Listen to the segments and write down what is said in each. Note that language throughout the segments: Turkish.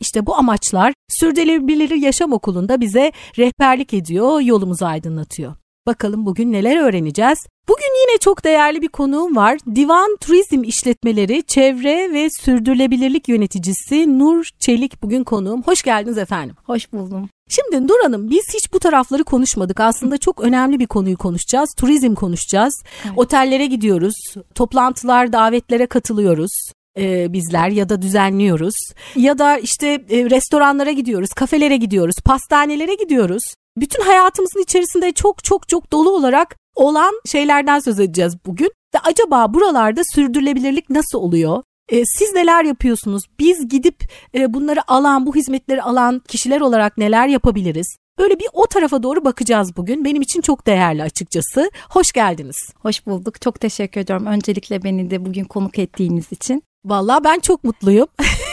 İşte bu amaçlar Sürdürülebilir Yaşam Okulu'nda bize rehberlik ediyor, yolumuzu aydınlatıyor. Bakalım bugün neler öğreneceğiz? Bugün yine çok değerli bir konuğum var. Divan Turizm İşletmeleri Çevre ve Sürdürülebilirlik Yöneticisi Nur Çelik bugün konuğum. Hoş geldiniz efendim. Hoş buldum. Şimdi Nur Hanım biz hiç bu tarafları konuşmadık. Aslında çok önemli bir konuyu konuşacağız. Turizm konuşacağız. Evet. Otellere gidiyoruz. Toplantılar, davetlere katılıyoruz e, bizler ya da düzenliyoruz. Ya da işte e, restoranlara gidiyoruz, kafelere gidiyoruz, pastanelere gidiyoruz. Bütün hayatımızın içerisinde çok çok çok dolu olarak olan şeylerden söz edeceğiz bugün. Ve acaba buralarda sürdürülebilirlik nasıl oluyor? E, siz neler yapıyorsunuz? Biz gidip bunları alan, bu hizmetleri alan kişiler olarak neler yapabiliriz? Böyle bir o tarafa doğru bakacağız bugün. Benim için çok değerli açıkçası. Hoş geldiniz. Hoş bulduk. Çok teşekkür ediyorum. Öncelikle beni de bugün konuk ettiğiniz için. Vallahi ben çok mutluyum.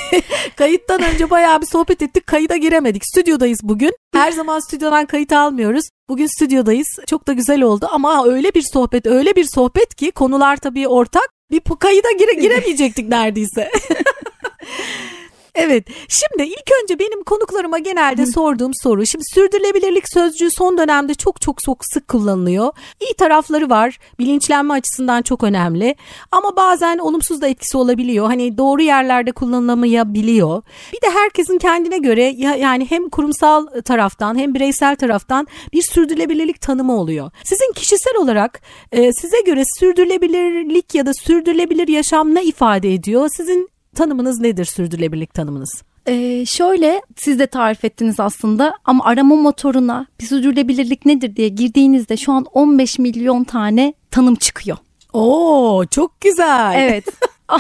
Kayıttan önce bayağı bir sohbet ettik. Kayıda giremedik. Stüdyodayız bugün. Her zaman stüdyodan kayıt almıyoruz. Bugün stüdyodayız. Çok da güzel oldu ama öyle bir sohbet, öyle bir sohbet ki konular tabii ortak. Bir kayıda gire giremeyecektik neredeyse. Evet. Şimdi ilk önce benim konuklarıma genelde sorduğum soru. Şimdi sürdürülebilirlik sözcüğü son dönemde çok çok çok sık kullanılıyor. İyi tarafları var. Bilinçlenme açısından çok önemli. Ama bazen olumsuz da etkisi olabiliyor. Hani doğru yerlerde kullanılamayabiliyor. Bir de herkesin kendine göre yani hem kurumsal taraftan hem bireysel taraftan bir sürdürülebilirlik tanımı oluyor. Sizin kişisel olarak e, size göre sürdürülebilirlik ya da sürdürülebilir yaşam ne ifade ediyor? Sizin tanımınız nedir sürdürülebilirlik tanımınız? Ee, şöyle siz de tarif ettiniz aslında ama arama motoruna bir sürdürülebilirlik nedir diye girdiğinizde şu an 15 milyon tane tanım çıkıyor. Oo çok güzel. Evet.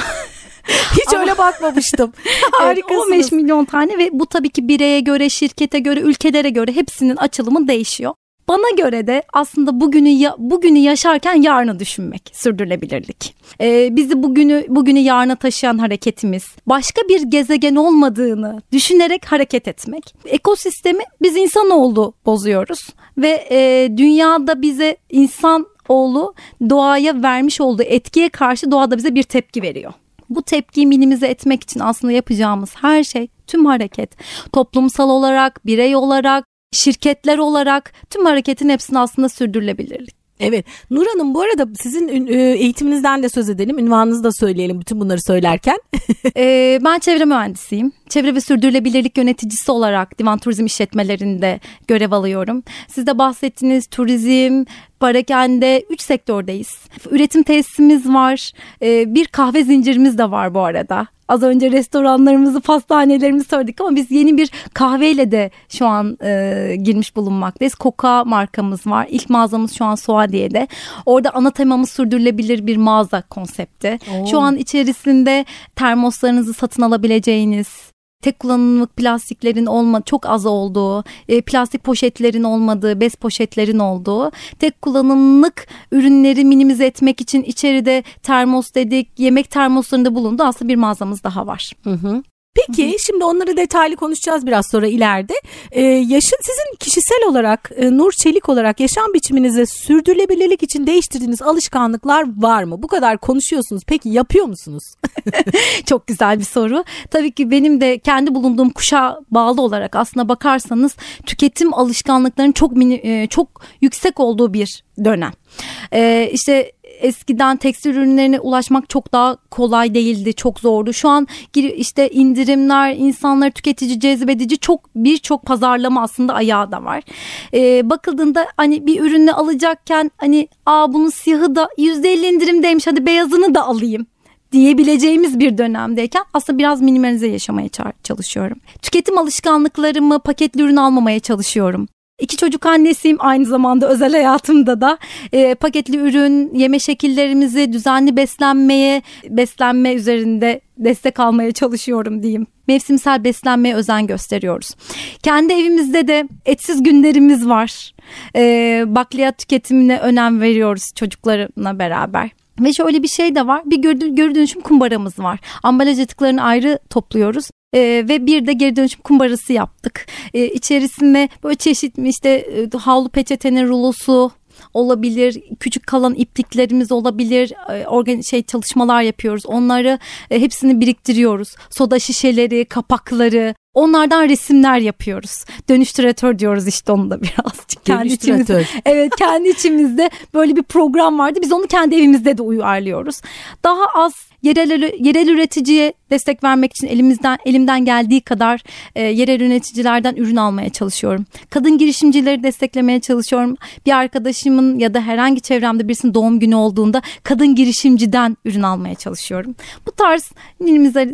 Hiç Ama, öyle bakmamıştım. Harikasınız. 15 milyon tane ve bu tabii ki bireye göre, şirkete göre, ülkelere göre hepsinin açılımı değişiyor. Bana göre de aslında bugünü ya, bugünü yaşarken yarını düşünmek sürdürülebilirlik. Ee, bizi bugünü bugünü yarına taşıyan hareketimiz, başka bir gezegen olmadığını düşünerek hareket etmek. Ekosistemi biz insanoğlu bozuyoruz ve e, dünyada bize insan oğlu doğaya vermiş olduğu etkiye karşı doğada bize bir tepki veriyor. Bu tepkiyi minimize etmek için aslında yapacağımız her şey tüm hareket toplumsal olarak, birey olarak, şirketler olarak tüm hareketin hepsini aslında sürdürülebilirlik. Evet. Nur Hanım bu arada sizin e, eğitiminizden de söz edelim. Ünvanınızı da söyleyelim bütün bunları söylerken. ee, ben çevre mühendisiyim. Çevre ve sürdürülebilirlik yöneticisi olarak divan turizm işletmelerinde görev alıyorum. Siz de bahsettiğiniz turizm, parakende 3 sektördeyiz. Üretim tesisimiz var. Ee, bir kahve zincirimiz de var bu arada. Az önce restoranlarımızı, pastanelerimizi söyledik ama biz yeni bir kahveyle de şu an e, girmiş bulunmaktayız. Koka markamız var. İlk mağazamız şu an Suadiye'de. Orada ana temamız sürdürülebilir bir mağaza konsepti. Oo. Şu an içerisinde termoslarınızı satın alabileceğiniz, tek kullanımlık plastiklerin olma çok az olduğu, e, plastik poşetlerin olmadığı, bez poşetlerin olduğu, tek kullanımlık ürünleri minimize etmek için içeride termos dedik, yemek termoslarında bulundu. Aslında bir mağazamız daha var. Hı hı. Peki Hı-hı. şimdi onları detaylı konuşacağız biraz sonra ileride. Ee, yaşın sizin kişisel olarak e, Nur Çelik olarak yaşam biçiminize sürdürülebilirlik için değiştirdiğiniz alışkanlıklar var mı? Bu kadar konuşuyorsunuz. Peki yapıyor musunuz? Çok güzel bir soru. Tabii ki benim de kendi bulunduğum kuşa bağlı olarak aslına bakarsanız tüketim alışkanlıklarının çok mini, e, çok yüksek olduğu bir dönem. Ee, işte eskiden tekstil ürünlerine ulaşmak çok daha kolay değildi, çok zordu. Şu an işte indirimler, insanları tüketici cezbedici çok birçok pazarlama aslında ayağı da var. Ee, bakıldığında hani bir ürünü alacakken hani aa bunun siyahı da %50 indirimdeymiş hadi beyazını da alayım diyebileceğimiz bir dönemdeyken aslında biraz minimalize yaşamaya çalışıyorum. Tüketim alışkanlıklarımı paketli ürün almamaya çalışıyorum İki çocuk annesiyim aynı zamanda özel hayatımda da e, paketli ürün, yeme şekillerimizi düzenli beslenmeye, beslenme üzerinde destek almaya çalışıyorum diyeyim. Mevsimsel beslenmeye özen gösteriyoruz. Kendi evimizde de etsiz günlerimiz var. E, bakliyat tüketimine önem veriyoruz çocuklarımla beraber. Ve şöyle bir şey de var. Bir geri, geri dönüşüm kumbaramız var. Ambalaj atıklarını ayrı topluyoruz. Ee, ve bir de geri dönüşüm kumbarası yaptık. Ee, içerisinde böyle çeşitli işte e, havlu peçetenin rulosu, olabilir, küçük kalan ipliklerimiz olabilir, e, organ şey çalışmalar yapıyoruz. Onları e, hepsini biriktiriyoruz. Soda şişeleri, kapakları, Onlardan resimler yapıyoruz. Dönüştüratör diyoruz işte onu da birazcık. Kendi içimizde, evet kendi içimizde böyle bir program vardı. Biz onu kendi evimizde de uyarlıyoruz. Daha az yerel yerel üreticiye destek vermek için elimizden elimden geldiği kadar e, yerel üreticilerden ürün almaya çalışıyorum. Kadın girişimcileri desteklemeye çalışıyorum. Bir arkadaşımın ya da herhangi çevremde birisinin doğum günü olduğunda kadın girişimciden ürün almaya çalışıyorum. Bu tarz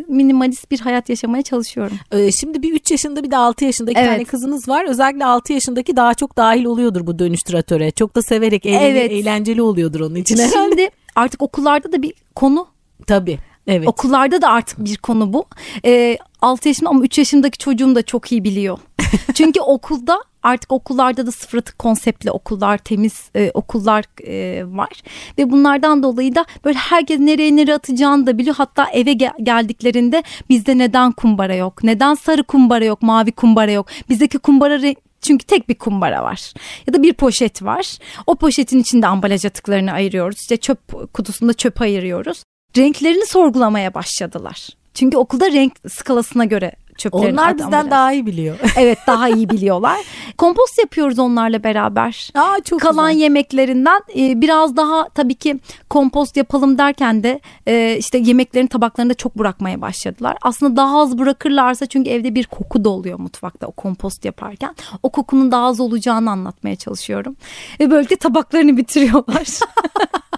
minimalist bir hayat yaşamaya çalışıyorum. Ee, şimdi bir 3 yaşında bir de 6 yaşında iki evet. tane kızınız var. Özellikle 6 yaşındaki daha çok dahil oluyordur bu dönüştüratöre. Çok da severek eğlen evet. eğlenceli oluyordur onun için. Şimdi artık okullarda da bir konu Tabii. Evet. Okullarda da artık bir konu bu. Ee, 6 yaşında ama 3 yaşındaki çocuğum da çok iyi biliyor. Çünkü okulda artık okullarda da sıfır atık konseptli okullar, temiz e, okullar e, var. Ve bunlardan dolayı da böyle herkes nereye nereye atacağını da biliyor. Hatta eve gel- geldiklerinde bizde neden kumbara yok? Neden sarı kumbara yok, mavi kumbara yok? Bizdeki kumbara çünkü tek bir kumbara var ya da bir poşet var. O poşetin içinde ambalaj atıklarını ayırıyoruz. İşte çöp kutusunda çöp ayırıyoruz renklerini sorgulamaya başladılar. Çünkü okulda renk skalasına göre çöplerin Onlar bizden daha iyi biliyor. evet daha iyi biliyorlar. Kompost yapıyoruz onlarla beraber. Aa, çok Kalan güzel. yemeklerinden e, biraz daha tabii ki kompost yapalım derken de e, işte yemeklerin tabaklarında çok bırakmaya başladılar. Aslında daha az bırakırlarsa çünkü evde bir koku da oluyor mutfakta o kompost yaparken. O kokunun daha az olacağını anlatmaya çalışıyorum. Ve böylelikle tabaklarını bitiriyorlar.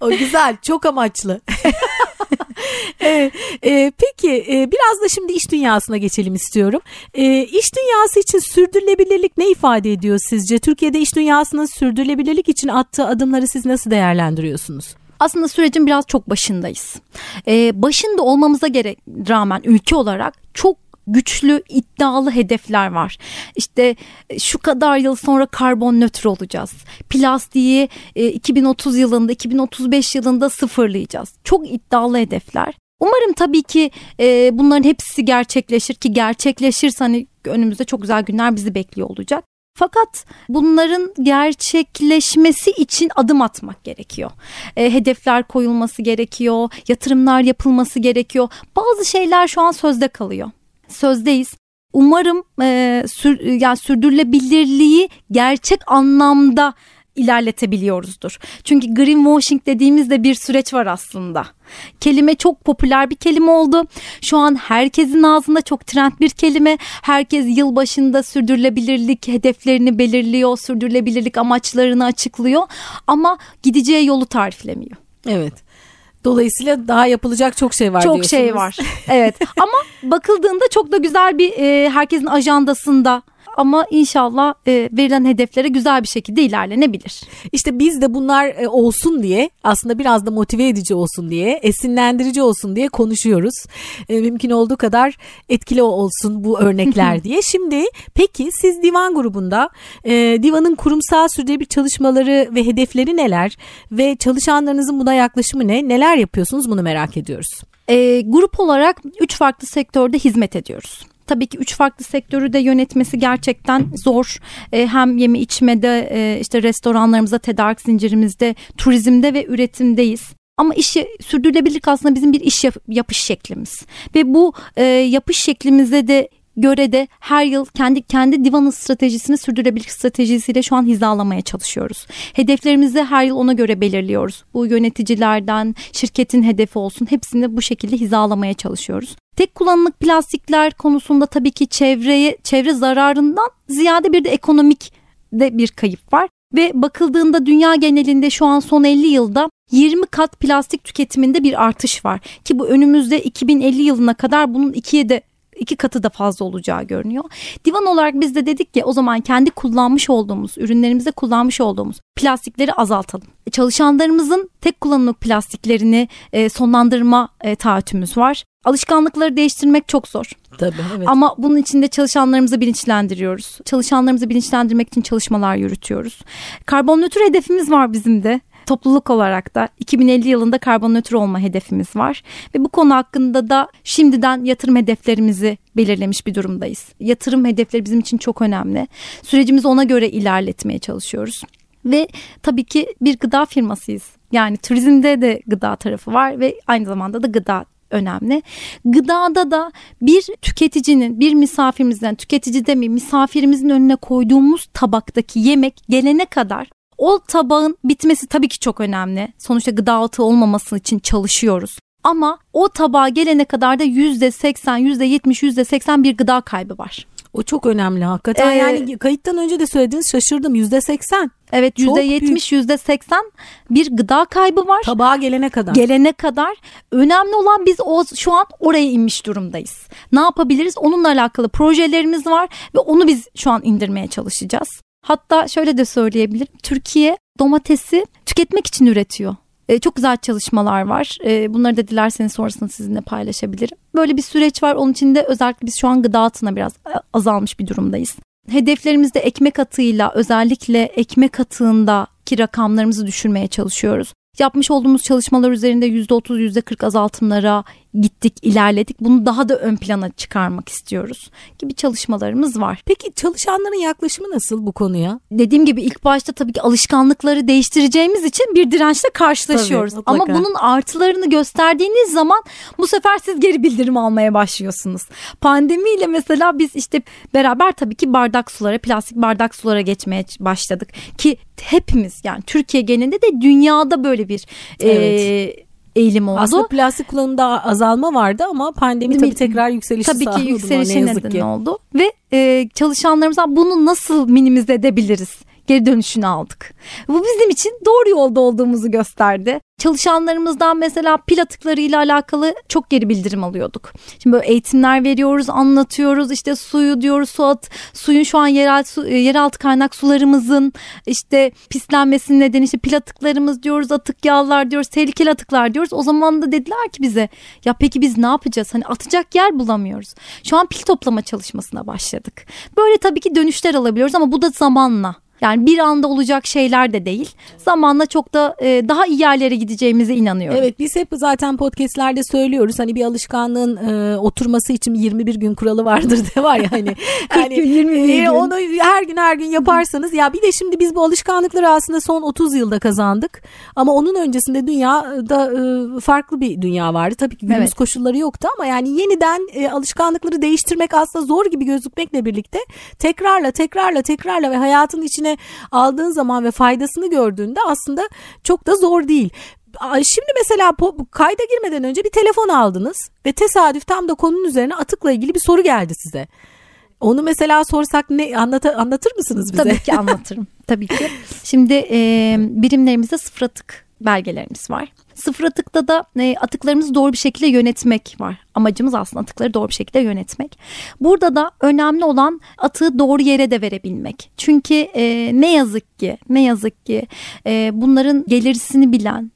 o güzel çok amaçlı. evet, e, peki e, biraz da şimdi iş dünyasına geçelim istiyorum. E, iş dünyası için sürdürülebilirlik ne ifade ediyor sizce? Türkiye'de iş dünyasının sürdürülebilirlik için attığı adımları siz nasıl değerlendiriyorsunuz? aslında sürecin biraz çok başındayız. Ee, başında olmamıza gerek rağmen ülke olarak çok güçlü iddialı hedefler var. İşte e, şu kadar yıl sonra karbon nötr olacağız. Plastiği 2030 e, yılında 2035 yılında sıfırlayacağız. Çok iddialı hedefler. Umarım tabii ki e, bunların hepsi gerçekleşir ki gerçekleşirse hani önümüzde çok güzel günler bizi bekliyor olacak. Fakat bunların gerçekleşmesi için adım atmak gerekiyor. E, hedefler koyulması gerekiyor, yatırımlar yapılması gerekiyor. Bazı şeyler şu an sözde kalıyor sözdeyiz. Umarım e, sür, yani sürdürülebilirliği gerçek anlamda ilerletebiliyoruzdur. Çünkü greenwashing dediğimizde bir süreç var aslında. Kelime çok popüler bir kelime oldu. Şu an herkesin ağzında çok trend bir kelime. Herkes yıl başında sürdürülebilirlik hedeflerini belirliyor, sürdürülebilirlik amaçlarını açıklıyor ama gideceği yolu tariflemiyor. Evet. Dolayısıyla daha yapılacak çok şey var Çok şey var. Evet. Ama bakıldığında çok da güzel bir e, herkesin ajandasında ama inşallah e, verilen hedeflere güzel bir şekilde ilerlenebilir. İşte biz de bunlar e, olsun diye aslında biraz da motive edici olsun diye esinlendirici olsun diye konuşuyoruz. E, mümkün olduğu kadar etkili olsun bu örnekler diye. Şimdi peki siz divan grubunda e, divanın kurumsal sürdürülebilir çalışmaları ve hedefleri neler ve çalışanlarınızın buna yaklaşımı ne? Neler yapıyorsunuz bunu merak ediyoruz. E, grup olarak üç farklı sektörde hizmet ediyoruz. Tabii ki üç farklı sektörü de yönetmesi gerçekten zor. E, hem yeme içmede e, işte restoranlarımızda, tedarik zincirimizde, turizmde ve üretimdeyiz. Ama işi sürdürülebilirlik aslında bizim bir iş yap, yapış şeklimiz. Ve bu e, yapış şeklimize de göre de her yıl kendi kendi divanın stratejisini sürdürülebilirlik stratejisiyle şu an hizalamaya çalışıyoruz. Hedeflerimizi her yıl ona göre belirliyoruz. Bu yöneticilerden, şirketin hedefi olsun hepsini bu şekilde hizalamaya çalışıyoruz. Tek kullanımlık plastikler konusunda tabii ki çevreye çevre zararından ziyade bir de ekonomik de bir kayıp var ve bakıldığında dünya genelinde şu an son 50 yılda 20 kat plastik tüketiminde bir artış var ki bu önümüzde 2050 yılına kadar bunun ikiye de iki katı da fazla olacağı görünüyor. Divan olarak biz de dedik ki o zaman kendi kullanmış olduğumuz ürünlerimizde kullanmış olduğumuz plastikleri azaltalım. E, çalışanlarımızın tek kullanımlık plastiklerini e, sonlandırma e, taahhütümüz var. Alışkanlıkları değiştirmek çok zor. Tabii evet. Ama bunun içinde çalışanlarımızı bilinçlendiriyoruz. Çalışanlarımızı bilinçlendirmek için çalışmalar yürütüyoruz. Karbon nötr hedefimiz var bizim de topluluk olarak da 2050 yılında karbon nötr olma hedefimiz var ve bu konu hakkında da şimdiden yatırım hedeflerimizi belirlemiş bir durumdayız. Yatırım hedefleri bizim için çok önemli. Sürecimizi ona göre ilerletmeye çalışıyoruz. Ve tabii ki bir gıda firmasıyız. Yani turizmde de gıda tarafı var ve aynı zamanda da gıda önemli. Gıdada da bir tüketicinin, bir misafirimizden, tüketici demeyeyim, misafirimizin önüne koyduğumuz tabaktaki yemek gelene kadar o tabağın bitmesi tabii ki çok önemli. Sonuçta gıda atığı olmaması için çalışıyoruz. Ama o tabağa gelene kadar da %80, %70, %80 bir gıda kaybı var. O çok önemli hakikaten. Ee, yani kayıttan önce de söylediğiniz şaşırdım yüzde seksen. Evet yüzde yetmiş yüzde seksen bir gıda kaybı var. Tabağa gelene kadar. Gelene kadar. Önemli olan biz o şu an oraya inmiş durumdayız. Ne yapabiliriz? Onunla alakalı projelerimiz var ve onu biz şu an indirmeye çalışacağız. Hatta şöyle de söyleyebilirim. Türkiye domatesi tüketmek için üretiyor. E, çok güzel çalışmalar var. E, bunları da dilerseniz sonrasında sizinle paylaşabilirim. Böyle bir süreç var. Onun için de özellikle biz şu an gıda atına biraz e, azalmış bir durumdayız. Hedeflerimizde ekmek atığıyla özellikle ekmek atığındaki rakamlarımızı düşürmeye çalışıyoruz. Yapmış olduğumuz çalışmalar üzerinde %30, %40 azaltımlara gittik, ilerledik. Bunu daha da ön plana çıkarmak istiyoruz gibi çalışmalarımız var. Peki çalışanların yaklaşımı nasıl bu konuya? Dediğim gibi ilk başta tabii ki alışkanlıkları değiştireceğimiz için bir dirençle karşılaşıyoruz. Tabii, Ama bunun artılarını gösterdiğiniz zaman bu sefer siz geri bildirim almaya başlıyorsunuz. Pandemiyle mesela biz işte beraber tabii ki bardak sulara, plastik bardak sulara geçmeye başladık ki hepimiz yani Türkiye genelinde de dünyada böyle bir evet. e, eğilim oldu. Aslında plastik kullanımında azalma vardı ama pandemi tabii tekrar yükselişi tabii ki yükselişe neden ki. oldu ve e, çalışanlarımızdan bunu nasıl minimize edebiliriz? Geri dönüşünü aldık. Bu bizim için doğru yolda olduğumuzu gösterdi çalışanlarımızdan mesela pil atıklarıyla alakalı çok geri bildirim alıyorduk. Şimdi böyle eğitimler veriyoruz, anlatıyoruz. İşte suyu diyoruz, su at, suyun şu an yerel su, e, yeraltı kaynak sularımızın işte pislenmesinin nedeni işte pil atıklarımız diyoruz, atık yağlar diyoruz, tehlikeli atıklar diyoruz. O zaman da dediler ki bize ya peki biz ne yapacağız? Hani atacak yer bulamıyoruz. Şu an pil toplama çalışmasına başladık. Böyle tabii ki dönüşler alabiliyoruz ama bu da zamanla. Yani bir anda olacak şeyler de değil. Zamanla çok da e, daha iyi yerlere gideceğimize inanıyorum. Evet biz hep zaten podcastlerde söylüyoruz. Hani bir alışkanlığın e, oturması için 21 gün kuralı vardır de var ya hani. yani, gün 21 gün. Onu her gün her gün yaparsanız ya bir de şimdi biz bu alışkanlıkları aslında son 30 yılda kazandık. Ama onun öncesinde dünyada e, farklı bir dünya vardı. Tabii ki günümüz evet. koşulları yoktu ama yani yeniden e, alışkanlıkları değiştirmek aslında zor gibi gözükmekle birlikte tekrarla tekrarla tekrarla ve hayatın içine eline aldığın zaman ve faydasını gördüğünde aslında çok da zor değil. Şimdi mesela kayda girmeden önce bir telefon aldınız ve tesadüf tam da konunun üzerine atıkla ilgili bir soru geldi size. Onu mesela sorsak ne anlat anlatır mısınız bize? Tabii ki anlatırım. Tabii ki. Şimdi e, birimlerimizde sıfır atık belgelerimiz var. Sıfır atıkta da e, atıklarımızı doğru bir şekilde yönetmek var. Amacımız aslında atıkları doğru bir şekilde yönetmek. Burada da önemli olan atığı doğru yere de verebilmek. Çünkü e, ne yazık ki ne yazık ki e, bunların gelirisini bilen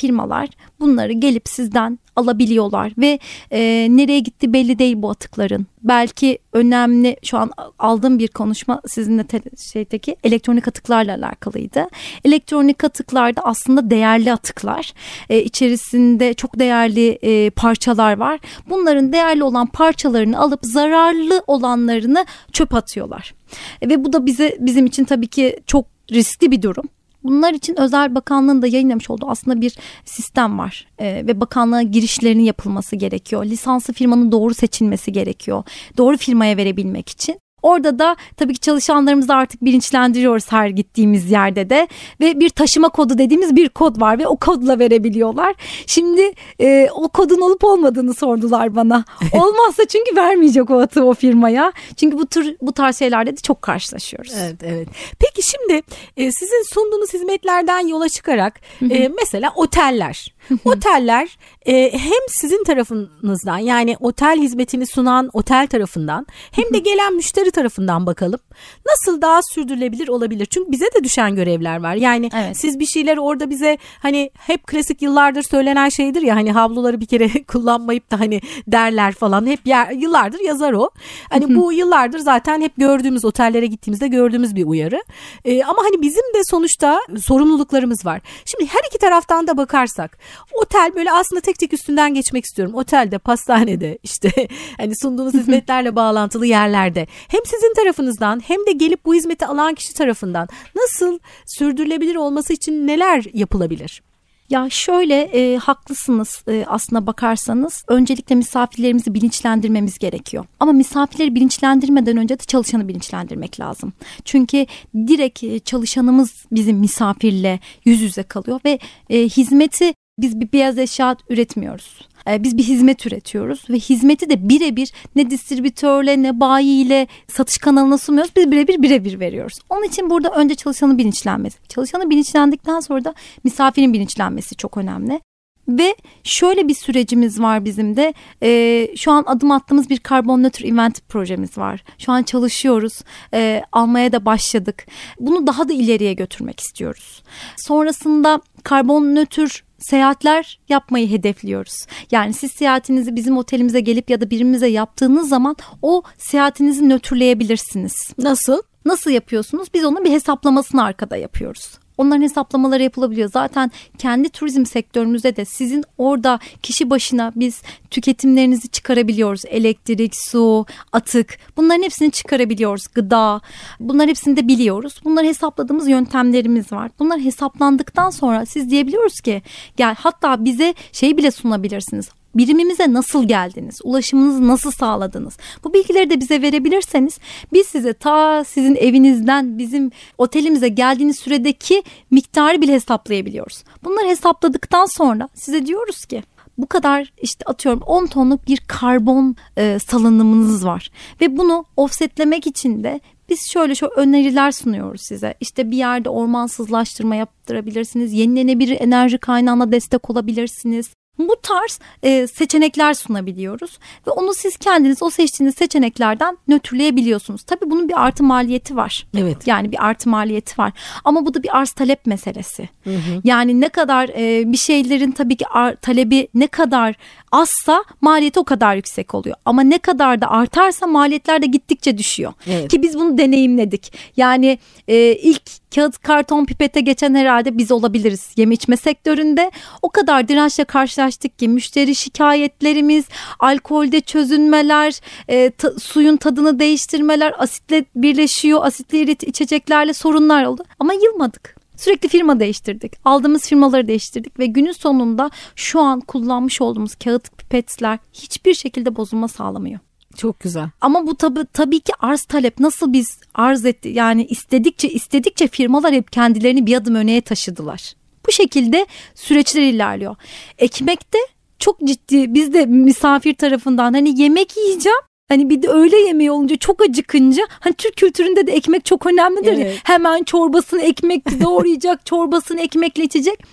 firmalar bunları gelip sizden alabiliyorlar ve e, nereye gitti belli değil bu atıkların. Belki önemli şu an aldığım bir konuşma sizinle te, şeydeki elektronik atıklarla alakalıydı. Elektronik atıklarda aslında değerli atıklar. E, içerisinde çok değerli e, parçalar var. Bunların değerli olan parçalarını alıp zararlı olanlarını çöp atıyorlar. E, ve bu da bize bizim için tabii ki çok riskli bir durum. Bunlar için özel bakanlığın da yayınlamış olduğu aslında bir sistem var ee, ve bakanlığa girişlerinin yapılması gerekiyor. Lisanslı firmanın doğru seçilmesi gerekiyor. Doğru firmaya verebilmek için. Orada da tabii ki çalışanlarımızı artık bilinçlendiriyoruz her gittiğimiz yerde de ve bir taşıma kodu dediğimiz bir kod var ve o kodla verebiliyorlar. Şimdi e, o kodun olup olmadığını sordular bana. Olmazsa çünkü vermeyecek o atı o firmaya. Çünkü bu tür bu tarz şeylerde de çok karşılaşıyoruz. Evet evet. Peki şimdi e, sizin sunduğunuz hizmetlerden yola çıkarak e, mesela oteller Oteller e, hem sizin tarafınızdan yani otel hizmetini sunan otel tarafından hem de gelen müşteri tarafından bakalım. Nasıl daha sürdürülebilir olabilir? Çünkü bize de düşen görevler var. Yani evet. siz bir şeyler orada bize hani hep klasik yıllardır söylenen şeydir ya hani havluları bir kere kullanmayıp da hani derler falan hep yer, yıllardır yazar o. Hani bu yıllardır zaten hep gördüğümüz otellere gittiğimizde gördüğümüz bir uyarı. E, ama hani bizim de sonuçta sorumluluklarımız var. Şimdi her iki taraftan da bakarsak otel böyle aslında tek tek üstünden geçmek istiyorum. Otelde, pastanede işte hani sunduğunuz hizmetlerle bağlantılı yerlerde hem sizin tarafınızdan hem de gelip bu hizmeti alan kişi tarafından nasıl sürdürülebilir olması için neler yapılabilir? Ya şöyle e, haklısınız e, aslına bakarsanız öncelikle misafirlerimizi bilinçlendirmemiz gerekiyor. Ama misafirleri bilinçlendirmeden önce de çalışanı bilinçlendirmek lazım. Çünkü direkt e, çalışanımız bizim misafirle yüz yüze kalıyor ve e, hizmeti biz bir beyaz eşya üretmiyoruz. Ee, biz bir hizmet üretiyoruz ve hizmeti de birebir ne distribütörle ne bayiyle satış kanalına sunmuyoruz. Biz birebir birebir veriyoruz. Onun için burada önce çalışanın bilinçlenmesi. Çalışanın bilinçlendikten sonra da misafirin bilinçlenmesi çok önemli. Ve şöyle bir sürecimiz var bizim de. E, şu an adım attığımız bir karbon nötr event projemiz var. Şu an çalışıyoruz. E, almaya da başladık. Bunu daha da ileriye götürmek istiyoruz. Sonrasında karbon nötr seyahatler yapmayı hedefliyoruz. Yani siz seyahatinizi bizim otelimize gelip ya da birimize yaptığınız zaman o seyahatinizi nötrleyebilirsiniz. Nasıl? Nasıl yapıyorsunuz? Biz onun bir hesaplamasını arkada yapıyoruz. Onların hesaplamaları yapılabiliyor. Zaten kendi turizm sektörümüzde de sizin orada kişi başına biz tüketimlerinizi çıkarabiliyoruz. Elektrik, su, atık bunların hepsini çıkarabiliyoruz. Gıda bunların hepsini de biliyoruz. Bunları hesapladığımız yöntemlerimiz var. Bunlar hesaplandıktan sonra siz diyebiliyoruz ki gel hatta bize şey bile sunabilirsiniz birimimize nasıl geldiniz? Ulaşımınızı nasıl sağladınız? Bu bilgileri de bize verebilirseniz biz size ta sizin evinizden bizim otelimize geldiğiniz süredeki miktarı bile hesaplayabiliyoruz. Bunları hesapladıktan sonra size diyoruz ki bu kadar işte atıyorum 10 tonluk bir karbon e, salınımınız var ve bunu offsetlemek için de biz şöyle şu öneriler sunuyoruz size. İşte bir yerde ormansızlaştırma yaptırabilirsiniz. Yenilenebilir enerji kaynağına destek olabilirsiniz bu tarz e, seçenekler sunabiliyoruz ve onu siz kendiniz o seçtiğiniz seçeneklerden nötrleyebiliyorsunuz. Tabii bunun bir artı maliyeti var. Evet. Yani bir artı maliyeti var. Ama bu da bir arz talep meselesi. Hı hı. Yani ne kadar e, bir şeylerin tabii ki ar, talebi ne kadar azsa maliyeti o kadar yüksek oluyor. Ama ne kadar da artarsa maliyetler de gittikçe düşüyor. Evet. Ki biz bunu deneyimledik. Yani e, ilk kağıt karton pipete geçen herhalde biz olabiliriz yeme içme sektöründe. O kadar dirençle karşılaştık ki müşteri şikayetlerimiz, alkolde çözünmeler, e, ta, suyun tadını değiştirmeler, asitle birleşiyor, asitli içeceklerle sorunlar oldu. Ama yılmadık. Sürekli firma değiştirdik. Aldığımız firmaları değiştirdik ve günün sonunda şu an kullanmış olduğumuz kağıt pipetler hiçbir şekilde bozulma sağlamıyor. Çok güzel. Ama bu tabi tabii ki arz talep nasıl biz arz etti yani istedikçe istedikçe firmalar hep kendilerini bir adım öneye taşıdılar. Bu şekilde süreçler ilerliyor. Ekmekte çok ciddi biz de misafir tarafından hani yemek yiyeceğim Hani bir de öğle yemeği olunca çok acıkınca hani Türk kültüründe de ekmek çok önemlidir. Evet. Hemen çorbasını ekmek doğrayacak, çorbasını ekmekle içecek.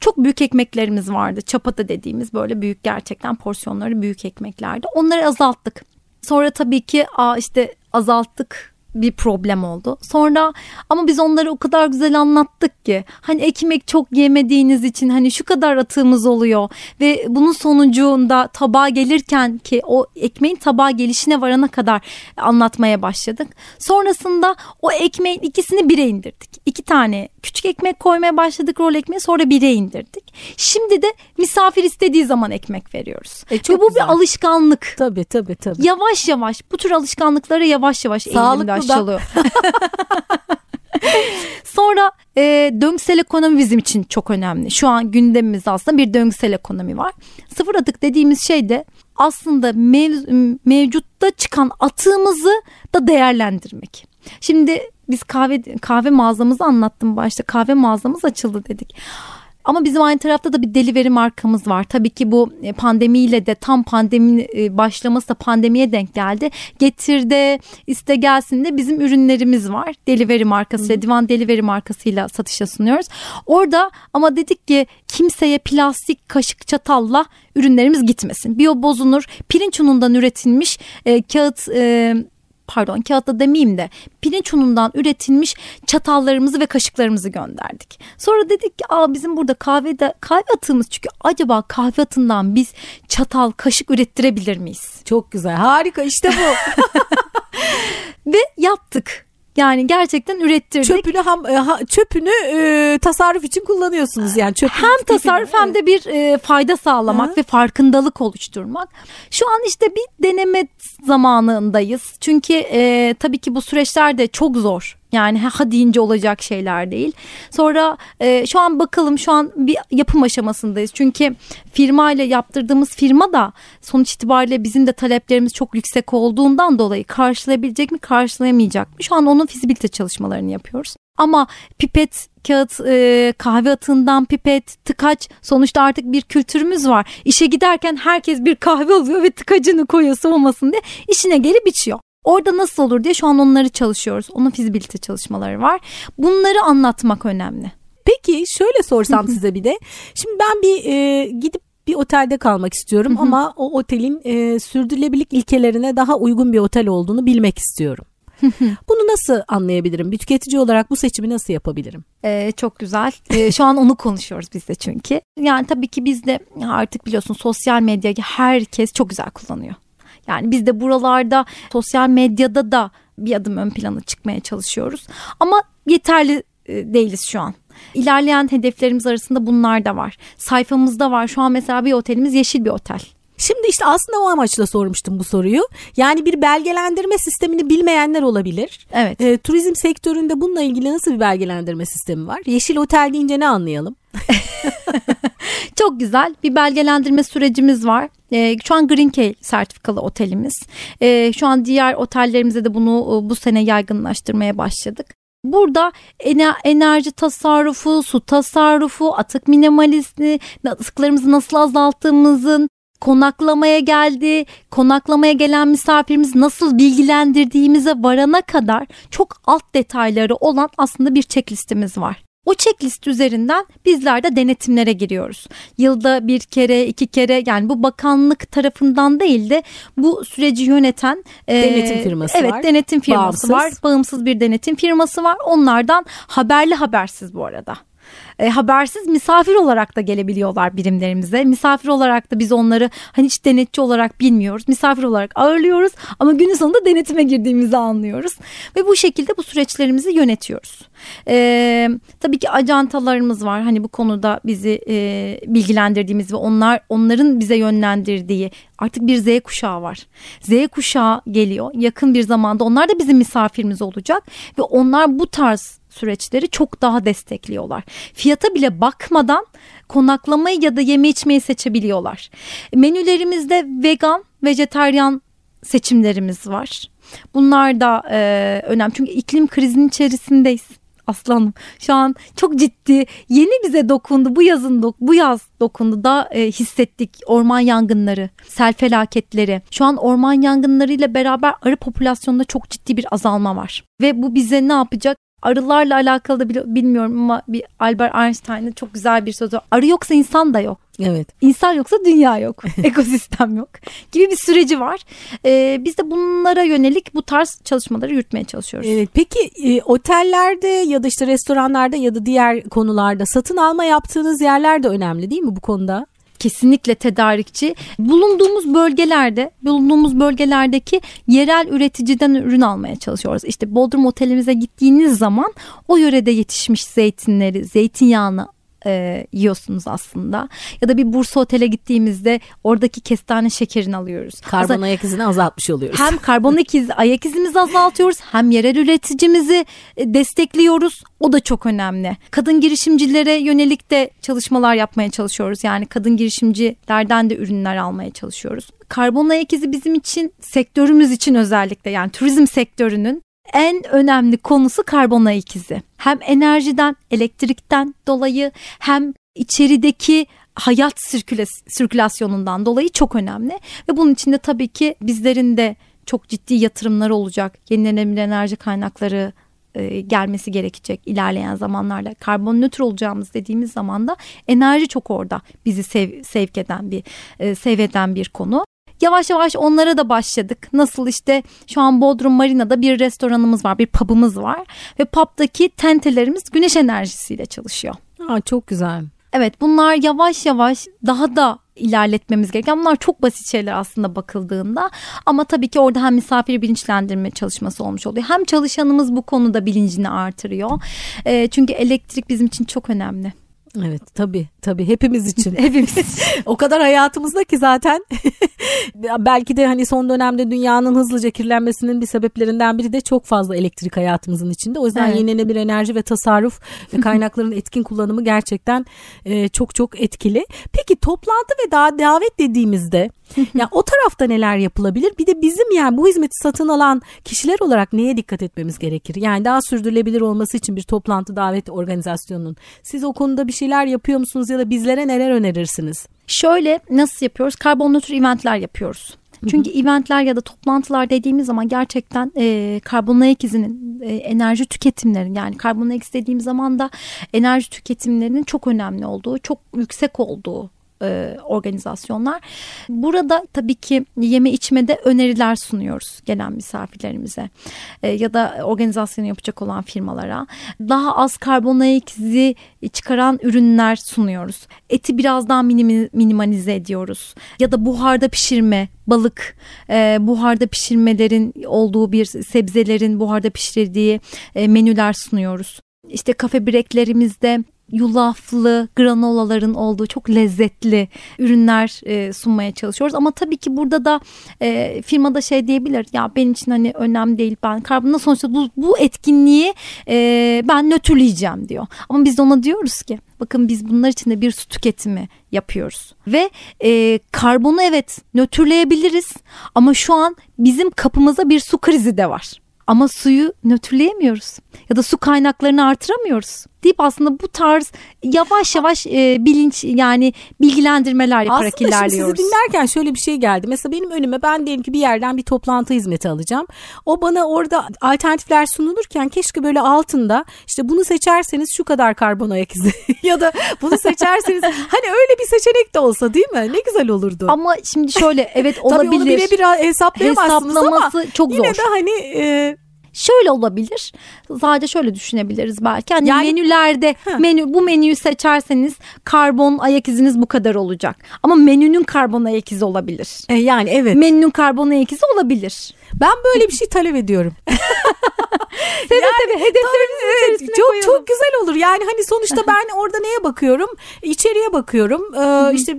Çok büyük ekmeklerimiz vardı. Çapata dediğimiz böyle büyük gerçekten porsiyonları büyük ekmeklerdi. Onları azalttık. Sonra tabii ki aa işte azalttık bir problem oldu. Sonra ama biz onları o kadar güzel anlattık ki hani ekmek çok yemediğiniz için hani şu kadar atığımız oluyor ve bunun sonucunda tabağa gelirken ki o ekmeğin tabağa gelişine varana kadar anlatmaya başladık. Sonrasında o ekmeğin ikisini bire indirdik. İki tane küçük ekmek koymaya başladık rol ekmeği sonra bire indirdik. Şimdi de misafir istediği zaman ekmek veriyoruz. E, çok Ve bu güzel. bir alışkanlık. Tabii tabii tabii. Yavaş yavaş bu tür alışkanlıkları yavaş yavaş Sağlıklı çalıyor. Sonra e, döngüsel ekonomi bizim için çok önemli. Şu an gündemimizde aslında bir döngüsel ekonomi var. Sıfır atık dediğimiz şey de aslında mev, mevcutta çıkan atığımızı da değerlendirmek. Şimdi biz kahve kahve mağazamızı anlattım başta. Kahve mağazamız açıldı dedik. Ama bizim aynı tarafta da bir delivery markamız var. Tabii ki bu e, pandemiyle de tam pandemi e, başlaması da pandemiye denk geldi. Getirde iste gelsin de bizim ürünlerimiz var. Delivery markasıyla, Divan Delivery markasıyla satışa sunuyoruz. Orada ama dedik ki kimseye plastik kaşık çatalla ürünlerimiz gitmesin. Biyo bozunur. Pirinç unundan üretilmiş e, kağıt e, pardon kağıtta demeyeyim de pirinç unundan üretilmiş çatallarımızı ve kaşıklarımızı gönderdik. Sonra dedik ki Aa, bizim burada kahvede kahve atığımız çünkü acaba kahve atından biz çatal kaşık ürettirebilir miyiz? Çok güzel harika işte bu. ve yaptık. Yani gerçekten ürettirdik. Çöpünü ham, e, çöpünü e, tasarruf için kullanıyorsunuz yani çöp. Hem tasarruf hem de bir e, fayda sağlamak Hı. ve farkındalık oluşturmak. Şu an işte bir deneme zamanındayız. Çünkü e, tabii ki bu süreçler de çok zor. Yani ha deyince olacak şeyler değil. Sonra e, şu an bakalım şu an bir yapım aşamasındayız. Çünkü firma ile yaptırdığımız firma da sonuç itibariyle bizim de taleplerimiz çok yüksek olduğundan dolayı karşılayabilecek mi karşılayamayacak mı? Şu an onun fizibilite çalışmalarını yapıyoruz. Ama pipet kağıt e, kahve atığından pipet tıkaç sonuçta artık bir kültürümüz var. İşe giderken herkes bir kahve alıyor ve tıkacını koyuyor soğumasın diye işine gelip içiyor. Orada nasıl olur diye şu an onları çalışıyoruz. Onun fizibilite çalışmaları var. Bunları anlatmak önemli. Peki şöyle sorsam size bir de. Şimdi ben bir e, gidip bir otelde kalmak istiyorum ama o otelin e, sürdürülebilirlik ilkelerine daha uygun bir otel olduğunu bilmek istiyorum. Bunu nasıl anlayabilirim? Bir tüketici olarak bu seçimi nasıl yapabilirim? Ee, çok güzel. Ee, şu an onu konuşuyoruz biz de çünkü. Yani tabii ki biz de artık biliyorsun sosyal medyayı herkes çok güzel kullanıyor. Yani biz de buralarda sosyal medyada da bir adım ön plana çıkmaya çalışıyoruz. Ama yeterli e, değiliz şu an. İlerleyen hedeflerimiz arasında bunlar da var. Sayfamızda var. Şu an mesela bir otelimiz yeşil bir otel. Şimdi işte aslında o amaçla sormuştum bu soruyu. Yani bir belgelendirme sistemini bilmeyenler olabilir. Evet. E, turizm sektöründe bununla ilgili nasıl bir belgelendirme sistemi var? Yeşil otel deyince ne anlayalım? Çok güzel bir belgelendirme sürecimiz var. E, şu an Green Key sertifikalı otelimiz. E, şu an diğer otellerimize de bunu e, bu sene yaygınlaştırmaya başladık. Burada enerji tasarrufu, su tasarrufu, atık minimalizmi, atıklarımızı nasıl azalttığımızın, konaklamaya geldi, konaklamaya gelen misafirimiz nasıl bilgilendirdiğimize varana kadar çok alt detayları olan aslında bir checklistimiz var. O checklist üzerinden bizler de denetimlere giriyoruz. Yılda bir kere, iki kere yani bu bakanlık tarafından değil de bu süreci yöneten denetim firması evet, var. Evet, denetim firması bağımsız. var. Bağımsız bir denetim firması var. Onlardan haberli habersiz bu arada e, habersiz misafir olarak da gelebiliyorlar birimlerimize. Misafir olarak da biz onları hani hiç denetçi olarak bilmiyoruz. Misafir olarak ağırlıyoruz ama günün sonunda denetime girdiğimizi anlıyoruz. Ve bu şekilde bu süreçlerimizi yönetiyoruz. E, tabii ki ajantalarımız var. Hani bu konuda bizi e, bilgilendirdiğimiz ve onlar onların bize yönlendirdiği artık bir Z kuşağı var. Z kuşağı geliyor. Yakın bir zamanda onlar da bizim misafirimiz olacak ve onlar bu tarz süreçleri çok daha destekliyorlar. Fiyata bile bakmadan konaklamayı ya da yeme içmeyi seçebiliyorlar. Menülerimizde vegan, vejetaryen seçimlerimiz var. Bunlar da e, önemli çünkü iklim krizinin içerisindeyiz. Aslanım şu an çok ciddi yeni bize dokundu bu yazın dok bu yaz dokundu da e, hissettik orman yangınları sel felaketleri şu an orman yangınları ile beraber arı popülasyonunda çok ciddi bir azalma var ve bu bize ne yapacak arılarla alakalı da bilmiyorum ama bir Albert Einstein'ın çok güzel bir sözü Arı yoksa insan da yok. Evet. İnsan yoksa dünya yok. ekosistem yok. Gibi bir süreci var. Ee, biz de bunlara yönelik bu tarz çalışmaları yürütmeye çalışıyoruz. Evet. Peki e, otellerde ya da işte restoranlarda ya da diğer konularda satın alma yaptığınız yerler de önemli değil mi bu konuda? Kesinlikle tedarikçi. Bulunduğumuz bölgelerde, bulunduğumuz bölgelerdeki yerel üreticiden ürün almaya çalışıyoruz. İşte Bodrum otelimize gittiğiniz zaman o yörede yetişmiş zeytinleri, zeytinyağını e, yiyorsunuz aslında. Ya da bir Bursa otele gittiğimizde oradaki kestane şekerini alıyoruz. Karbon ayak izini azaltmış oluyoruz. Hem karbon ikiz, ayak izimizi azaltıyoruz hem yerel üreticimizi e, destekliyoruz. O da çok önemli. Kadın girişimcilere yönelik de çalışmalar yapmaya çalışıyoruz. Yani kadın girişimcilerden de ürünler almaya çalışıyoruz. Karbon ayak izi bizim için sektörümüz için özellikle yani turizm sektörünün en önemli konusu karbon ayak izi. Hem enerjiden, elektrikten dolayı hem içerideki hayat sirkülasyonundan dolayı çok önemli ve bunun içinde tabii ki bizlerin de çok ciddi yatırımlar olacak. Yenilenebilir enerji kaynakları e, gelmesi gerekecek ilerleyen zamanlarda. Karbon nötr olacağımız dediğimiz zaman da enerji çok orada bizi sev, sevk eden bir e, seveden bir konu. Yavaş yavaş onlara da başladık. Nasıl işte şu an Bodrum Marina'da bir restoranımız var, bir pub'ımız var ve pub'daki tentelerimiz güneş enerjisiyle çalışıyor. Aa, çok güzel. Evet bunlar yavaş yavaş daha da ilerletmemiz gereken bunlar çok basit şeyler aslında bakıldığında ama tabii ki orada hem misafir bilinçlendirme çalışması olmuş oluyor hem çalışanımız bu konuda bilincini artırıyor e, çünkü elektrik bizim için çok önemli. Evet tabii tabii hepimiz için. hepimiz. o kadar hayatımızda ki zaten belki de hani son dönemde dünyanın hızlıca kirlenmesinin bir sebeplerinden biri de çok fazla elektrik hayatımızın içinde. O yüzden evet. yenilenebilir enerji ve tasarruf ve kaynakların etkin kullanımı gerçekten e, çok çok etkili. Peki toplantı ve daha davet dediğimizde ya o tarafta neler yapılabilir? Bir de bizim yani bu hizmeti satın alan kişiler olarak neye dikkat etmemiz gerekir? Yani daha sürdürülebilir olması için bir toplantı davet organizasyonunun siz o konuda bir şeyler yapıyor musunuz ya da bizlere neler önerirsiniz? Şöyle nasıl yapıyoruz? Karbon nötr eventler yapıyoruz. Çünkü Hı-hı. eventler ya da toplantılar dediğimiz zaman gerçekten e, karbon ayak izinin e, enerji tüketimlerinin yani karbon ayak dediğim zaman da enerji tüketimlerinin çok önemli olduğu, çok yüksek olduğu e, organizasyonlar. Burada tabii ki yeme içmede öneriler sunuyoruz gelen misafirlerimize e, ya da organizasyonu yapacak olan firmalara. Daha az karbon ayak izi çıkaran ürünler sunuyoruz. Eti biraz daha minim, minimalize ediyoruz ya da buharda pişirme balık e, buharda pişirmelerin olduğu bir sebzelerin buharda pişirdiği e, menüler sunuyoruz. İşte kafe breklerimizde yulaflı granolaların olduğu çok lezzetli ürünler e, sunmaya çalışıyoruz. Ama tabii ki burada da e, firmada şey diyebilir ya benim için hani önemli değil ben karbonla sonuçta bu, bu etkinliği e, ben nötrleyeceğim diyor. Ama biz de ona diyoruz ki bakın biz bunlar için de bir su tüketimi yapıyoruz. Ve e, karbonu evet nötrleyebiliriz ama şu an bizim kapımıza bir su krizi de var. Ama suyu nötrleyemiyoruz ya da su kaynaklarını artıramıyoruz deyip aslında bu tarz yavaş yavaş e, bilinç yani bilgilendirmeler yaparak aslında ilerliyoruz. Aslında sizi dinlerken şöyle bir şey geldi. Mesela benim önüme ben diyelim ki bir yerden bir toplantı hizmeti alacağım. O bana orada alternatifler sunulurken keşke böyle altında işte bunu seçerseniz şu kadar karbon ayak izi ya da bunu seçerseniz hani öyle bir seçenek de olsa değil mi? Ne güzel olurdu. Ama şimdi şöyle evet olabilir. Tabii onu birebir hesaplayamazsınız Hesaplaması ama çok zor. yine de hani e, Şöyle olabilir. Sadece şöyle düşünebiliriz belki. Hani yani, menülerde hı. menü bu menüyü seçerseniz karbon ayak iziniz bu kadar olacak. Ama menünün karbon ayak izi olabilir. E, yani evet. Menünün karbon ayak izi olabilir. Ben böyle bir şey talep ediyorum. seve yani, seve hedeflerimizin evet, içerisine çok, koyalım. Çok güzel olur. Yani hani sonuçta ben orada neye bakıyorum? İçeriye bakıyorum. Ee, işte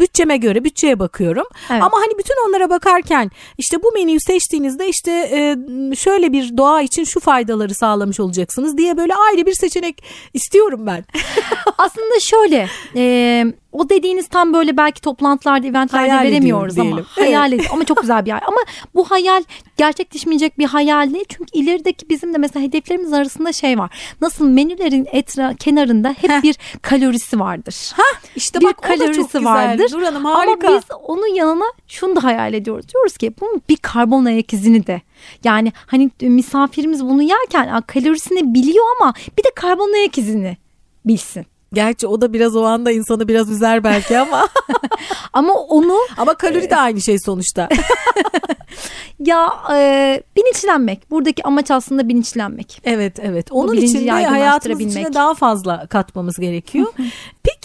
bütçeme göre bütçeye bakıyorum. Evet. Ama hani bütün onlara bakarken işte bu menüyü seçtiğinizde işte e, şöyle bir doğa için şu faydaları sağlamış olacaksınız diye böyle ayrı bir seçenek istiyorum ben. Aslında şöyle e, o dediğiniz tam böyle belki toplantılarda, eventlerde hayal veremiyoruz ama hayal ediyoruz ama çok güzel bir hayal. Ama bu hayal gerçekleşmeyecek bir hayal değil. Çünkü ilerideki bizim de mesela hedeflerimiz arasında şey var. Nasıl menülerin etra kenarında hep bir kalorisi vardır. Ha işte bir bak kalorisi o da çok vardır. Güzel. Dur Hanım, harika. Ama biz onun yanına şunu da hayal ediyoruz. Diyoruz ki bunun bir karbon ayak izini de yani hani misafirimiz bunu yerken kalorisini biliyor ama bir de karbon ayak izini bilsin. Gerçi o da biraz o anda insanı biraz üzer belki ama. ama onu. Ama kalori de aynı şey sonuçta. ya e, bilinçlenmek. Buradaki amaç aslında bilinçlenmek. Evet evet. Onun için de hayatımız içine daha fazla katmamız gerekiyor. Peki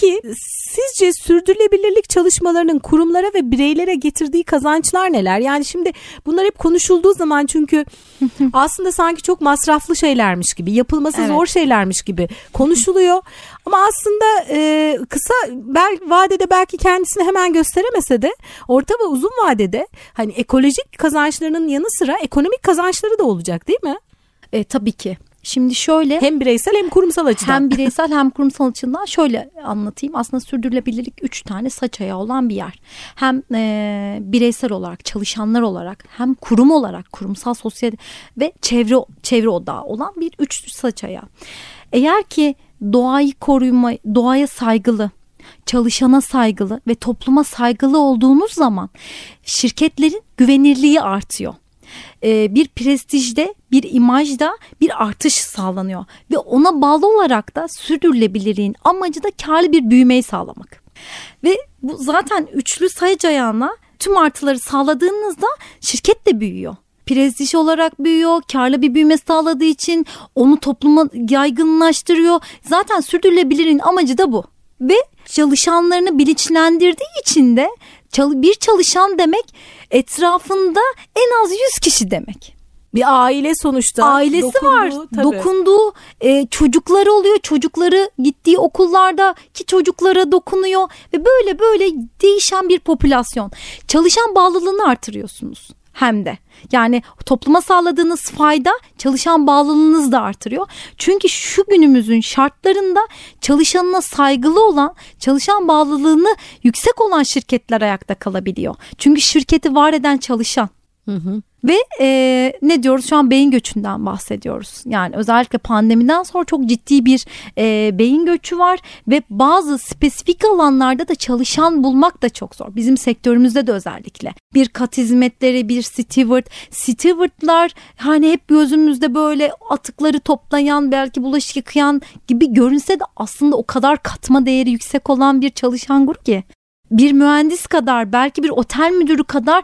sizce sürdürülebilirlik çalışmalarının kurumlara ve bireylere getirdiği kazançlar neler? Yani şimdi bunlar hep konuşulduğu zaman çünkü aslında sanki çok masraflı şeylermiş gibi, yapılması evet. zor şeylermiş gibi konuşuluyor. Ama aslında e, kısa bel, vadede belki kendisini hemen gösteremese de orta ve uzun vadede hani ekolojik kazançlarının yanı sıra ekonomik kazançları da olacak değil mi? E, tabii ki. Şimdi şöyle hem bireysel hem kurumsal açıdan. Hem bireysel hem kurumsal açıdan şöyle anlatayım. Aslında sürdürülebilirlik üç tane saç ayağı olan bir yer. Hem e, bireysel olarak çalışanlar olarak hem kurum olarak kurumsal sosyal ve çevre çevre odağı olan bir üç saç ayağı. Eğer ki doğayı koruma, doğaya saygılı, çalışana saygılı ve topluma saygılı olduğunuz zaman şirketlerin güvenirliği artıyor. Ee, bir prestijde, bir imajda bir artış sağlanıyor ve ona bağlı olarak da sürdürülebilirliğin amacı da karlı bir büyümeyi sağlamak. Ve bu zaten üçlü sayıcı ayağına tüm artıları sağladığınızda şirket de büyüyor prestij olarak büyüyor. Karlı bir büyüme sağladığı için onu topluma yaygınlaştırıyor. Zaten sürdürülebilirin amacı da bu. Ve çalışanlarını bilinçlendirdiği için de bir çalışan demek etrafında en az 100 kişi demek. Bir aile sonuçta. Ailesi dokunduğu, var. Tabii. Dokunduğu e, çocukları oluyor. Çocukları gittiği okullarda ki çocuklara dokunuyor ve böyle böyle değişen bir popülasyon. Çalışan bağlılığını artırıyorsunuz hem de. Yani topluma sağladığınız fayda çalışan bağlılığınızı da artırıyor. Çünkü şu günümüzün şartlarında çalışanına saygılı olan, çalışan bağlılığını yüksek olan şirketler ayakta kalabiliyor. Çünkü şirketi var eden çalışan. Hı hı. Ve e, ne diyoruz şu an beyin göçünden bahsediyoruz. Yani özellikle pandemiden sonra çok ciddi bir e, beyin göçü var ve bazı spesifik alanlarda da çalışan bulmak da çok zor. Bizim sektörümüzde de özellikle. Bir kat hizmetleri, bir steward. Stewardlar hani hep gözümüzde böyle atıkları toplayan, belki bulaşık yıkayan gibi görünse de aslında o kadar katma değeri yüksek olan bir çalışan grup ki bir mühendis kadar belki bir otel müdürü kadar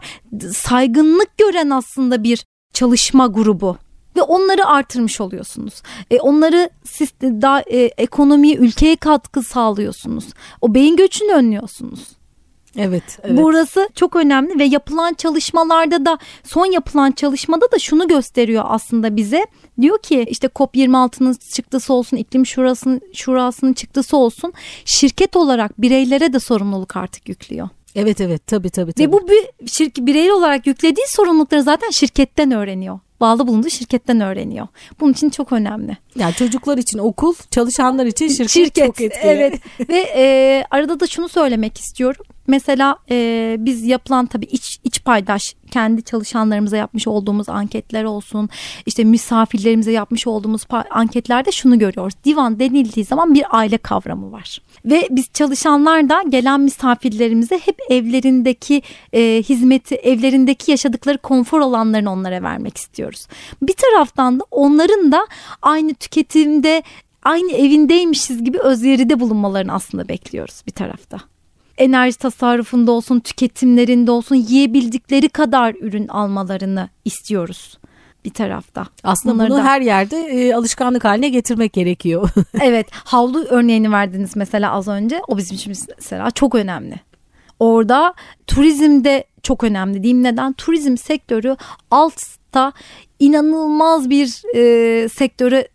saygınlık gören aslında bir çalışma grubu ve onları artırmış oluyorsunuz. E, onları siz daha e, ekonomiye, ülkeye katkı sağlıyorsunuz. O beyin göçünü önlüyorsunuz. Evet, evet. Burası çok önemli ve yapılan çalışmalarda da son yapılan çalışmada da şunu gösteriyor aslında bize. Diyor ki işte COP26'nın çıktısı olsun, iklim şurasının şurasının çıktısı olsun. Şirket olarak bireylere de sorumluluk artık yüklüyor. Evet evet tabii tabii. tabii. Ve bu bir şirket birey olarak yüklediği sorumlulukları zaten şirketten öğreniyor bağlı bulunduğu şirketten öğreniyor. Bunun için çok önemli. Yani çocuklar için okul, çalışanlar için şirket, şirket çok etkili. Evet ve e, arada da şunu söylemek istiyorum. Mesela e, biz yapılan tabii iç, iç paydaş kendi çalışanlarımıza yapmış olduğumuz anketler olsun işte misafirlerimize yapmış olduğumuz anketlerde şunu görüyoruz. Divan denildiği zaman bir aile kavramı var. Ve biz çalışanlar da gelen misafirlerimize hep evlerindeki e, hizmeti, evlerindeki yaşadıkları konfor alanlarını onlara vermek istiyoruz. Bir taraftan da onların da aynı tüketimde aynı evindeymişiz gibi özveride bulunmalarını aslında bekliyoruz bir tarafta enerji tasarrufunda olsun, tüketimlerinde olsun yiyebildikleri kadar ürün almalarını istiyoruz bir tarafta. Aslında Bunları bunu da... her yerde e, alışkanlık haline getirmek gerekiyor. evet, havlu örneğini verdiniz mesela az önce. O bizim için mesela çok önemli. Orada turizmde çok önemli diyeyim. Neden? Turizm sektörü altta inanılmaz bir e, sektöre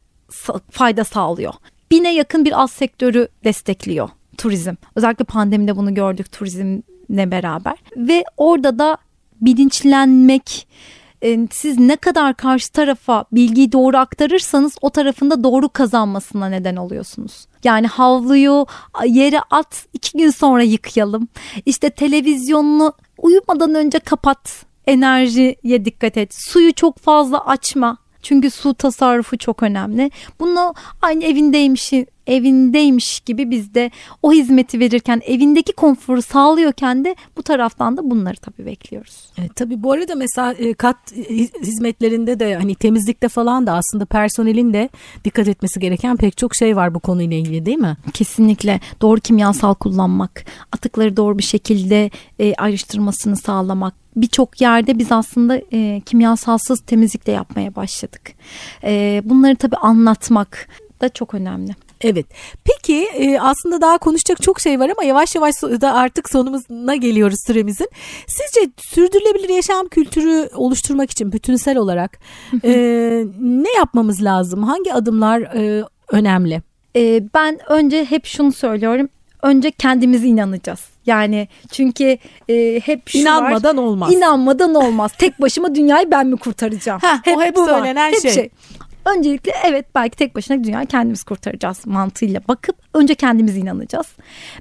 fayda sağlıyor. Bine yakın bir alt sektörü destekliyor turizm. Özellikle pandemide bunu gördük turizmle beraber. Ve orada da bilinçlenmek, e, siz ne kadar karşı tarafa bilgiyi doğru aktarırsanız o tarafında doğru kazanmasına neden oluyorsunuz. Yani havluyu yere at iki gün sonra yıkayalım. İşte televizyonunu uyumadan önce kapat. Enerjiye dikkat et. Suyu çok fazla açma. Çünkü su tasarrufu çok önemli. Bunu aynı evindeymiş evindeymiş gibi biz de o hizmeti verirken evindeki konforu sağlıyorken de bu taraftan da bunları tabii bekliyoruz. Evet, tabii bu arada mesela e, kat hizmetlerinde de hani temizlikte falan da aslında personelin de dikkat etmesi gereken pek çok şey var bu konuyla ilgili değil mi? Kesinlikle doğru kimyasal kullanmak, atıkları doğru bir şekilde e, ayrıştırmasını sağlamak, birçok yerde biz aslında e, kimyasalsız temizlik de yapmaya başladık. E, bunları tabii anlatmak da çok önemli. Evet. Peki e, aslında daha konuşacak çok şey var ama yavaş yavaş da artık sonumuzuna geliyoruz süremizin. Sizce sürdürülebilir yaşam kültürü oluşturmak için bütünsel olarak e, ne yapmamız lazım? Hangi adımlar e, önemli? E, ben önce hep şunu söylüyorum. Önce kendimize inanacağız. Yani çünkü e, hep şu inanmadan var, olmaz. İnanmadan olmaz. Tek başıma dünyayı ben mi kurtaracağım? Heh, hep o hep bu söylenen var. Hep şey. Öncelikle evet belki tek başına dünyayı kendimiz kurtaracağız mantığıyla bakıp önce kendimiz inanacağız.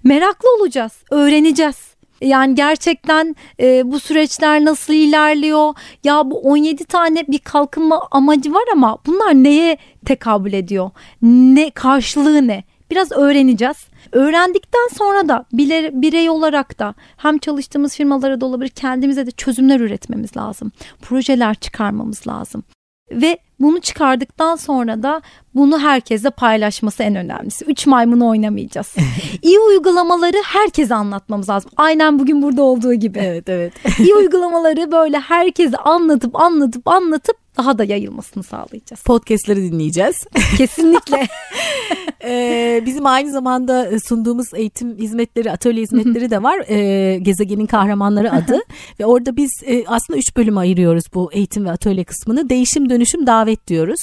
Meraklı olacağız, öğreneceğiz. Yani gerçekten e, bu süreçler nasıl ilerliyor? Ya bu 17 tane bir kalkınma amacı var ama bunlar neye tekabül ediyor? Ne karşılığı ne? Biraz öğreneceğiz. Öğrendikten sonra da birey olarak da hem çalıştığımız firmalara da olabilir kendimize de çözümler üretmemiz lazım. Projeler çıkarmamız lazım. Ve bunu çıkardıktan sonra da bunu herkese paylaşması en önemlisi. Üç maymunu oynamayacağız. İyi uygulamaları herkese anlatmamız lazım. Aynen bugün burada olduğu gibi. Evet evet. İyi uygulamaları böyle herkese anlatıp anlatıp anlatıp daha da yayılmasını sağlayacağız. Podcast'leri dinleyeceğiz. Kesinlikle. ee, bizim aynı zamanda sunduğumuz eğitim hizmetleri, atölye hizmetleri de var. Ee, Gezegenin Kahramanları adı. ve orada biz e, aslında üç bölüm ayırıyoruz bu eğitim ve atölye kısmını. Değişim, dönüşüm, davet diyoruz.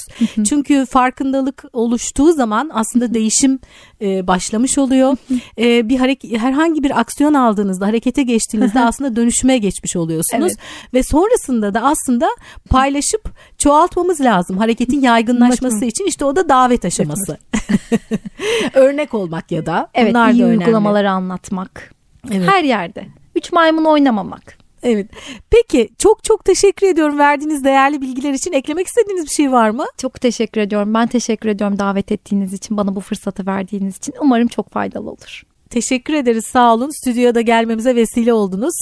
Çünkü farkındalık oluştuğu zaman aslında değişim e, başlamış oluyor. e, bir hareket herhangi bir aksiyon aldığınızda, harekete geçtiğinizde aslında dönüşüme geçmiş oluyorsunuz. Evet. Ve sonrasında da aslında paylaşıp çoğaltmamız lazım. Hareketin yaygınlaşması için işte o da davet aşaması. Örnek olmak ya da. Evet, Bunlar iyi da uygulamaları anlatmak. Evet. Her yerde. Üç maymun oynamamak. Evet. Peki çok çok teşekkür ediyorum verdiğiniz değerli bilgiler için. Eklemek istediğiniz bir şey var mı? Çok teşekkür ediyorum. Ben teşekkür ediyorum davet ettiğiniz için, bana bu fırsatı verdiğiniz için. Umarım çok faydalı olur. Teşekkür ederiz sağ olun. Stüdyoda gelmemize vesile oldunuz.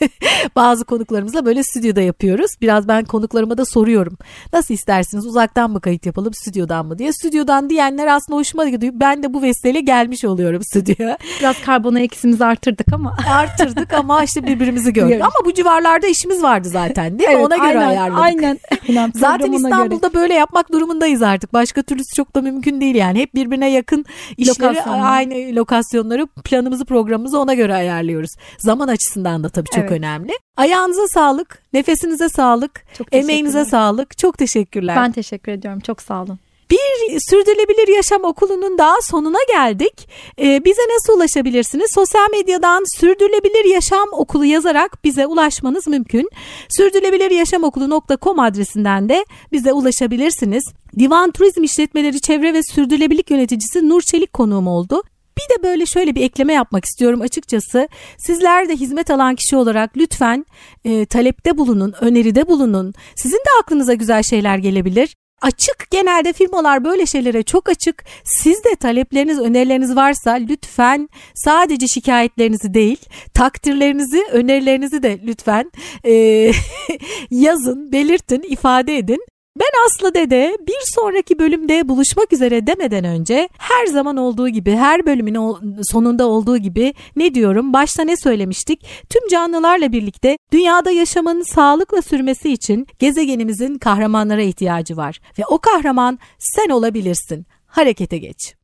Bazı konuklarımızla böyle stüdyoda yapıyoruz. Biraz ben konuklarıma da soruyorum. Nasıl istersiniz uzaktan mı kayıt yapalım stüdyodan mı diye. Stüdyodan diyenler aslında hoşuma gidiyor. Ben de bu vesileyle gelmiş oluyorum stüdyoya. Biraz karbon eksimizi arttırdık ama. Arttırdık ama işte birbirimizi gördük. ama bu civarlarda işimiz vardı zaten değil mi? Evet, Ona göre aynen, ayarladık. Aynen. zaten İstanbul'da göre. böyle yapmak durumundayız artık. Başka türlüsü çok da mümkün değil yani. Hep birbirine yakın işleri aynı lokasyonları planımızı programımızı ona göre ayarlıyoruz. Zaman açısından da tabii çok evet. önemli. Ayağınıza sağlık, nefesinize sağlık, çok emeğinize sağlık. Çok teşekkürler. Ben teşekkür ediyorum. Çok sağ olun. Bir sürdürülebilir yaşam okulunun daha sonuna geldik. Ee, bize nasıl ulaşabilirsiniz? Sosyal medyadan sürdürülebilir yaşam okulu yazarak bize ulaşmanız mümkün. Sürdürülebiliryaşamokulu.com adresinden de bize ulaşabilirsiniz. Divan Turizm İşletmeleri Çevre ve Sürdürülebilirlik Yöneticisi Nur Çelik konuğum oldu. Bir de böyle şöyle bir ekleme yapmak istiyorum açıkçası. Sizler de hizmet alan kişi olarak lütfen e, talepte bulunun, öneride bulunun. Sizin de aklınıza güzel şeyler gelebilir. Açık genelde firmalar böyle şeylere çok açık. Siz de talepleriniz, önerileriniz varsa lütfen sadece şikayetlerinizi değil, takdirlerinizi, önerilerinizi de lütfen e, yazın, belirtin, ifade edin. Ben Aslı Dede bir sonraki bölümde buluşmak üzere demeden önce her zaman olduğu gibi her bölümün sonunda olduğu gibi ne diyorum? Başta ne söylemiştik? Tüm canlılarla birlikte dünyada yaşamın sağlıkla sürmesi için gezegenimizin kahramanlara ihtiyacı var. Ve o kahraman sen olabilirsin. Harekete geç.